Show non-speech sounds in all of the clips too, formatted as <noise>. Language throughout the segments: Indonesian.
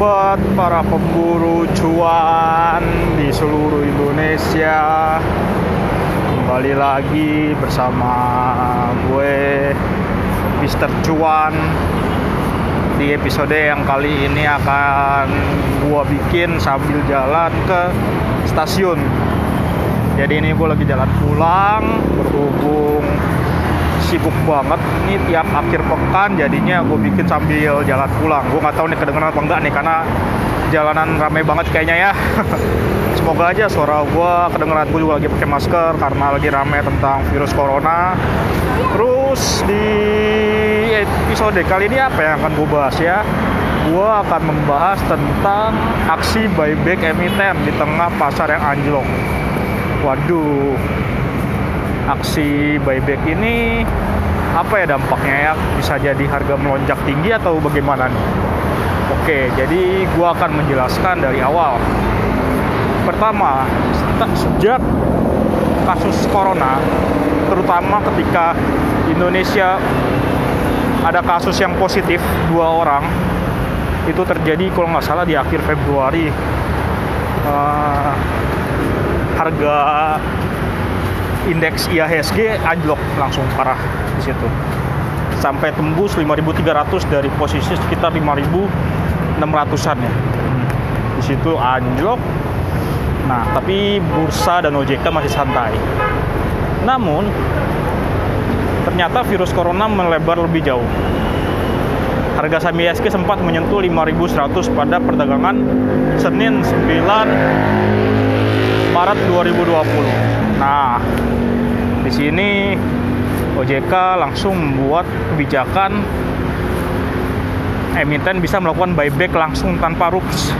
sobat para pemburu cuan di seluruh Indonesia Kembali lagi bersama gue Mister Cuan. Di episode yang kali ini akan gue bikin sambil jalan ke stasiun. Jadi ini gue lagi jalan pulang berhubung sibuk banget ini tiap akhir pekan jadinya gue bikin sambil jalan pulang. Gue nggak tahu nih kedengeran apa enggak nih karena jalanan ramai banget kayaknya ya. <laughs> Semoga aja suara gue kedengeran gue juga lagi pakai masker karena lagi ramai tentang virus corona. Terus di episode kali ini apa yang akan gue bahas ya? Gue akan membahas tentang aksi buyback emiten di tengah pasar yang anjlok. Waduh aksi buyback ini apa ya dampaknya ya? Bisa jadi harga melonjak tinggi atau bagaimana nih? Oke jadi gua akan menjelaskan dari awal. Pertama sejak kasus corona terutama ketika Indonesia ada kasus yang positif dua orang itu terjadi kalau nggak salah di akhir Februari. Uh, harga indeks IHSG anjlok langsung parah di situ. Sampai tembus 5.300 dari posisi sekitar 5.600-an ya. Di situ anjlok. Nah, tapi bursa dan OJK masih santai. Namun ternyata virus corona melebar lebih jauh. Harga saham IHSG sempat menyentuh 5.100 pada perdagangan Senin 9 Maret 2020. Nah, di sini OJK langsung membuat kebijakan emiten bisa melakukan buyback langsung tanpa rups.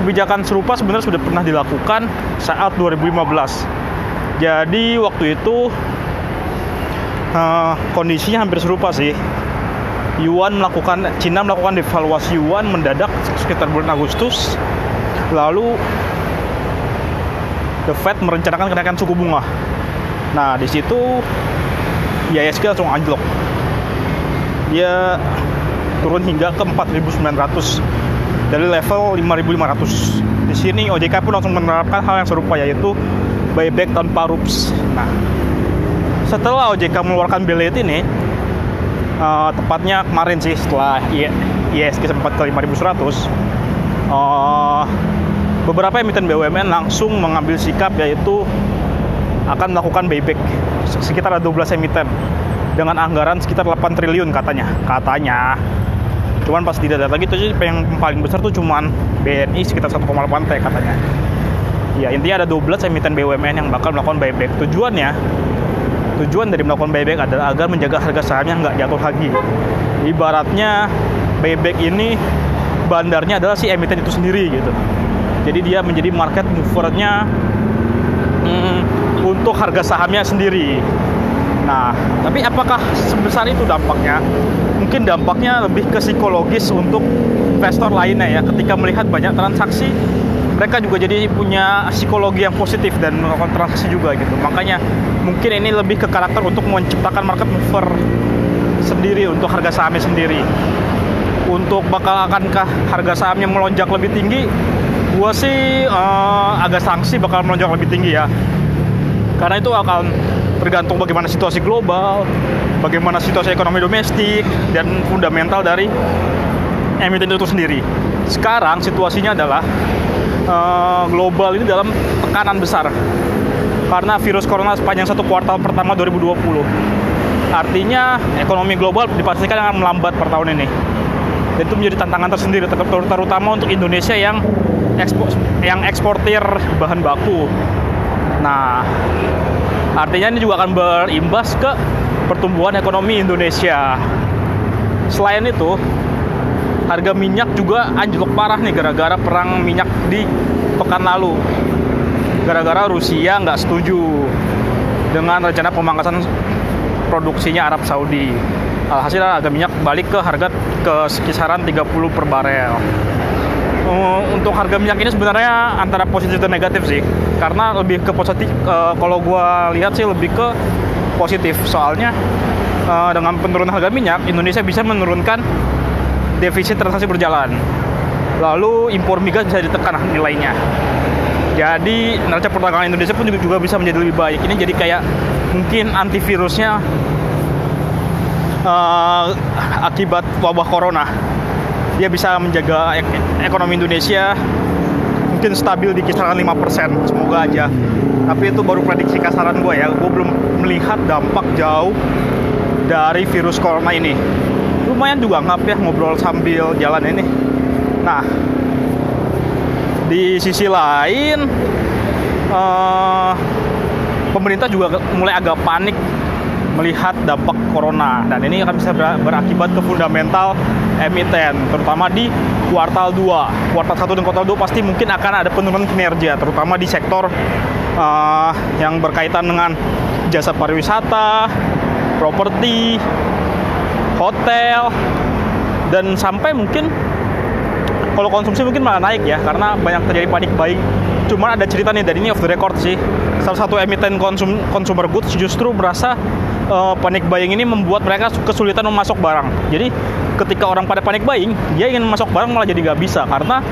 Kebijakan serupa sebenarnya sudah pernah dilakukan saat 2015. Jadi waktu itu uh, kondisinya hampir serupa sih. Yuan melakukan Cina melakukan devaluasi yuan mendadak sekitar bulan Agustus. Lalu The Fed merencanakan kenaikan suku bunga. Nah, di situ IISG langsung anjlok. Dia turun hingga ke 4.900 dari level 5.500. Di sini OJK pun langsung menerapkan hal yang serupa yaitu buyback tanpa rups. Nah, setelah OJK mengeluarkan belet ini, uh, tepatnya kemarin sih setelah IISG sempat ke 5.100, uh, beberapa emiten BUMN langsung mengambil sikap yaitu akan melakukan buyback sekitar ada 12 emiten dengan anggaran sekitar 8 triliun katanya. Katanya. Cuman pas tidak ada lagi tuh yang paling besar tuh cuman BNI sekitar 1,8 T katanya. Ya intinya ada 12 emiten BUMN yang bakal melakukan buyback. Tujuannya tujuan dari melakukan buyback adalah agar menjaga harga sahamnya nggak jatuh lagi. Ibaratnya buyback ini bandarnya adalah si emiten itu sendiri gitu. Jadi dia menjadi market movernya hmm, untuk harga sahamnya sendiri. Nah, tapi apakah sebesar itu dampaknya? Mungkin dampaknya lebih ke psikologis untuk investor lainnya ya. Ketika melihat banyak transaksi, mereka juga jadi punya psikologi yang positif dan melakukan transaksi juga gitu. Makanya mungkin ini lebih ke karakter untuk menciptakan market mover sendiri untuk harga sahamnya sendiri. Untuk bakal akankah harga sahamnya melonjak lebih tinggi? gue sih uh, agak sanksi bakal melonjak lebih tinggi ya karena itu akan tergantung bagaimana situasi global bagaimana situasi ekonomi domestik dan fundamental dari emiten itu sendiri. Sekarang situasinya adalah uh, global ini dalam tekanan besar. Karena virus corona sepanjang satu kuartal pertama 2020 artinya ekonomi global dipastikan akan melambat per tahun ini. Dan itu menjadi tantangan tersendiri terutama untuk Indonesia yang ekspor yang eksportir bahan baku. Nah, artinya ini juga akan berimbas ke pertumbuhan ekonomi Indonesia. Selain itu, harga minyak juga anjlok parah nih gara-gara perang minyak di pekan lalu. Gara-gara Rusia nggak setuju dengan rencana pemangkasan produksinya Arab Saudi. Alhasil harga minyak balik ke harga ke kisaran 30 per barel. Uh, untuk harga minyak ini sebenarnya antara positif dan negatif sih karena lebih ke positif uh, kalau gue lihat sih lebih ke positif. Soalnya uh, dengan penurunan harga minyak Indonesia bisa menurunkan defisit transaksi berjalan. Lalu impor migas bisa ditekan nilainya. Jadi neraca perdagangan Indonesia pun juga, bisa menjadi lebih baik. Ini jadi kayak mungkin antivirusnya uh, akibat wabah corona. Dia bisa menjaga ek ekonomi Indonesia mungkin stabil di kisaran 5% semoga aja. Tapi itu baru prediksi kasaran gue ya. Gue belum melihat dampak jauh dari virus corona ini. Lumayan juga ngap ya ngobrol sambil jalan ini. Nah di sisi lain uh, pemerintah juga mulai agak panik melihat dampak corona. Dan ini akan bisa berakibat ke fundamental emiten terutama di kuartal 2 kuartal 1 dan kuartal 2 pasti mungkin akan ada penurunan kinerja terutama di sektor uh, yang berkaitan dengan jasa pariwisata properti hotel dan sampai mungkin kalau konsumsi mungkin malah naik ya karena banyak terjadi panik buying. Cuman ada cerita nih dari ini off the record sih. Salah satu emiten konsum consumer goods justru merasa uh, panik buying ini membuat mereka kesulitan memasok barang jadi ketika orang pada panik buying dia ingin masuk barang malah jadi nggak bisa karena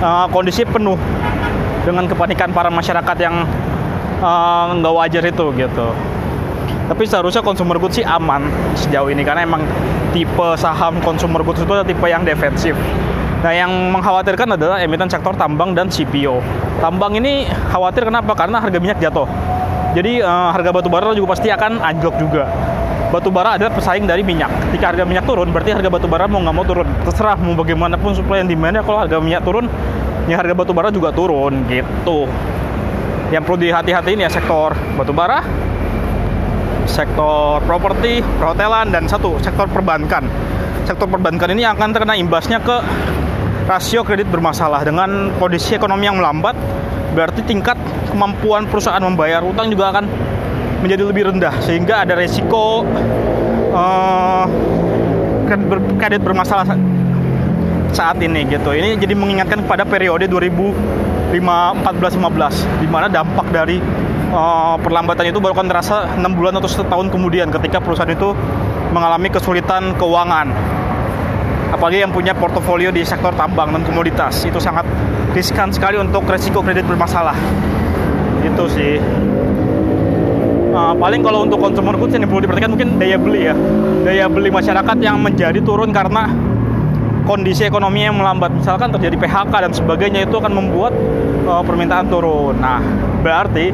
uh, kondisi penuh dengan kepanikan para masyarakat yang uh, nggak wajar itu gitu tapi seharusnya consumer goods sih aman sejauh ini karena emang tipe saham consumer goods itu adalah tipe yang defensif Nah, yang mengkhawatirkan adalah emiten sektor tambang dan CPO. Tambang ini khawatir kenapa? Karena harga minyak jatuh. Jadi uh, harga batu bara juga pasti akan anjlok juga. Batu bara adalah pesaing dari minyak. Ketika harga minyak turun, berarti harga batu bara mau nggak mau turun. Terserah mau bagaimanapun supply yang demandnya, kalau harga minyak turun, ya harga batu bara juga turun gitu. Yang perlu dihati-hatiin ya sektor batu bara, sektor properti, perhotelan, dan satu sektor perbankan. Sektor perbankan ini akan terkena imbasnya ke rasio kredit bermasalah dengan kondisi ekonomi yang melambat berarti tingkat kemampuan perusahaan membayar utang juga akan menjadi lebih rendah sehingga ada resiko uh, kredit bermasalah saat ini gitu. Ini jadi mengingatkan pada periode 2014-15 di mana dampak dari uh, perlambatan itu baru akan terasa 6 bulan atau setahun kemudian ketika perusahaan itu mengalami kesulitan keuangan apalagi yang punya portofolio di sektor tambang dan komoditas. Itu sangat riskan sekali untuk resiko kredit bermasalah. Itu sih. Uh, paling kalau untuk consumer goods yang perlu diperhatikan mungkin daya beli ya. Daya beli masyarakat yang menjadi turun karena kondisi ekonomi yang melambat. Misalkan terjadi PHK dan sebagainya itu akan membuat uh, permintaan turun. Nah berarti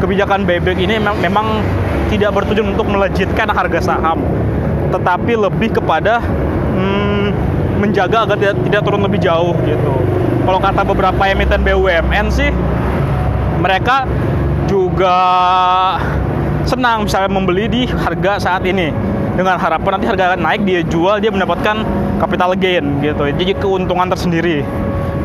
kebijakan bebek ini memang, memang tidak bertujuan untuk melejitkan harga saham tetapi lebih kepada hmm, menjaga agar tidak, tidak turun lebih jauh gitu. Kalau kata beberapa emiten BUMN sih, mereka juga senang misalnya membeli di harga saat ini. Dengan harapan nanti harga naik dia jual dia mendapatkan capital gain gitu. Jadi keuntungan tersendiri.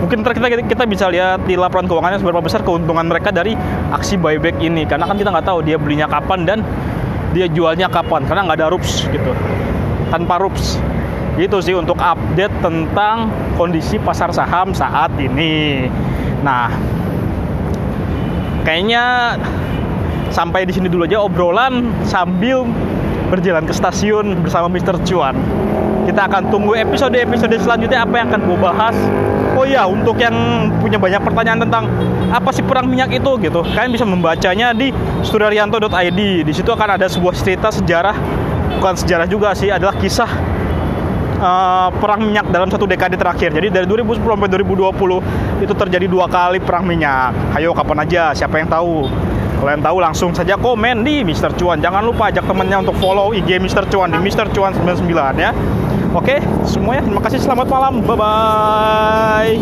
Mungkin ntar kita kita bisa lihat di laporan keuangannya seberapa besar keuntungan mereka dari aksi buyback ini. Karena kan kita nggak tahu dia belinya kapan dan dia jualnya kapan. Karena nggak ada rups gitu. Tanpa rups itu sih untuk update tentang kondisi pasar saham saat ini. Nah, kayaknya sampai di sini dulu aja obrolan sambil berjalan ke stasiun bersama Mr. Cuan. Kita akan tunggu episode-episode selanjutnya apa yang akan gue bahas. Oh ya, untuk yang punya banyak pertanyaan tentang apa sih perang minyak itu gitu, kalian bisa membacanya di sturarianto.id. Di situ akan ada sebuah cerita sejarah, bukan sejarah juga sih, adalah kisah uh, perang minyak dalam satu dekade terakhir. Jadi dari 2010 sampai 2020 itu terjadi dua kali perang minyak. Ayo kapan aja, siapa yang tahu? Kalian tahu langsung saja komen di Mr. Cuan. Jangan lupa ajak temennya untuk follow IG Mr. Cuan di Mr. Cuan 99 ya. Oke, semuanya terima kasih. Selamat malam. Bye bye.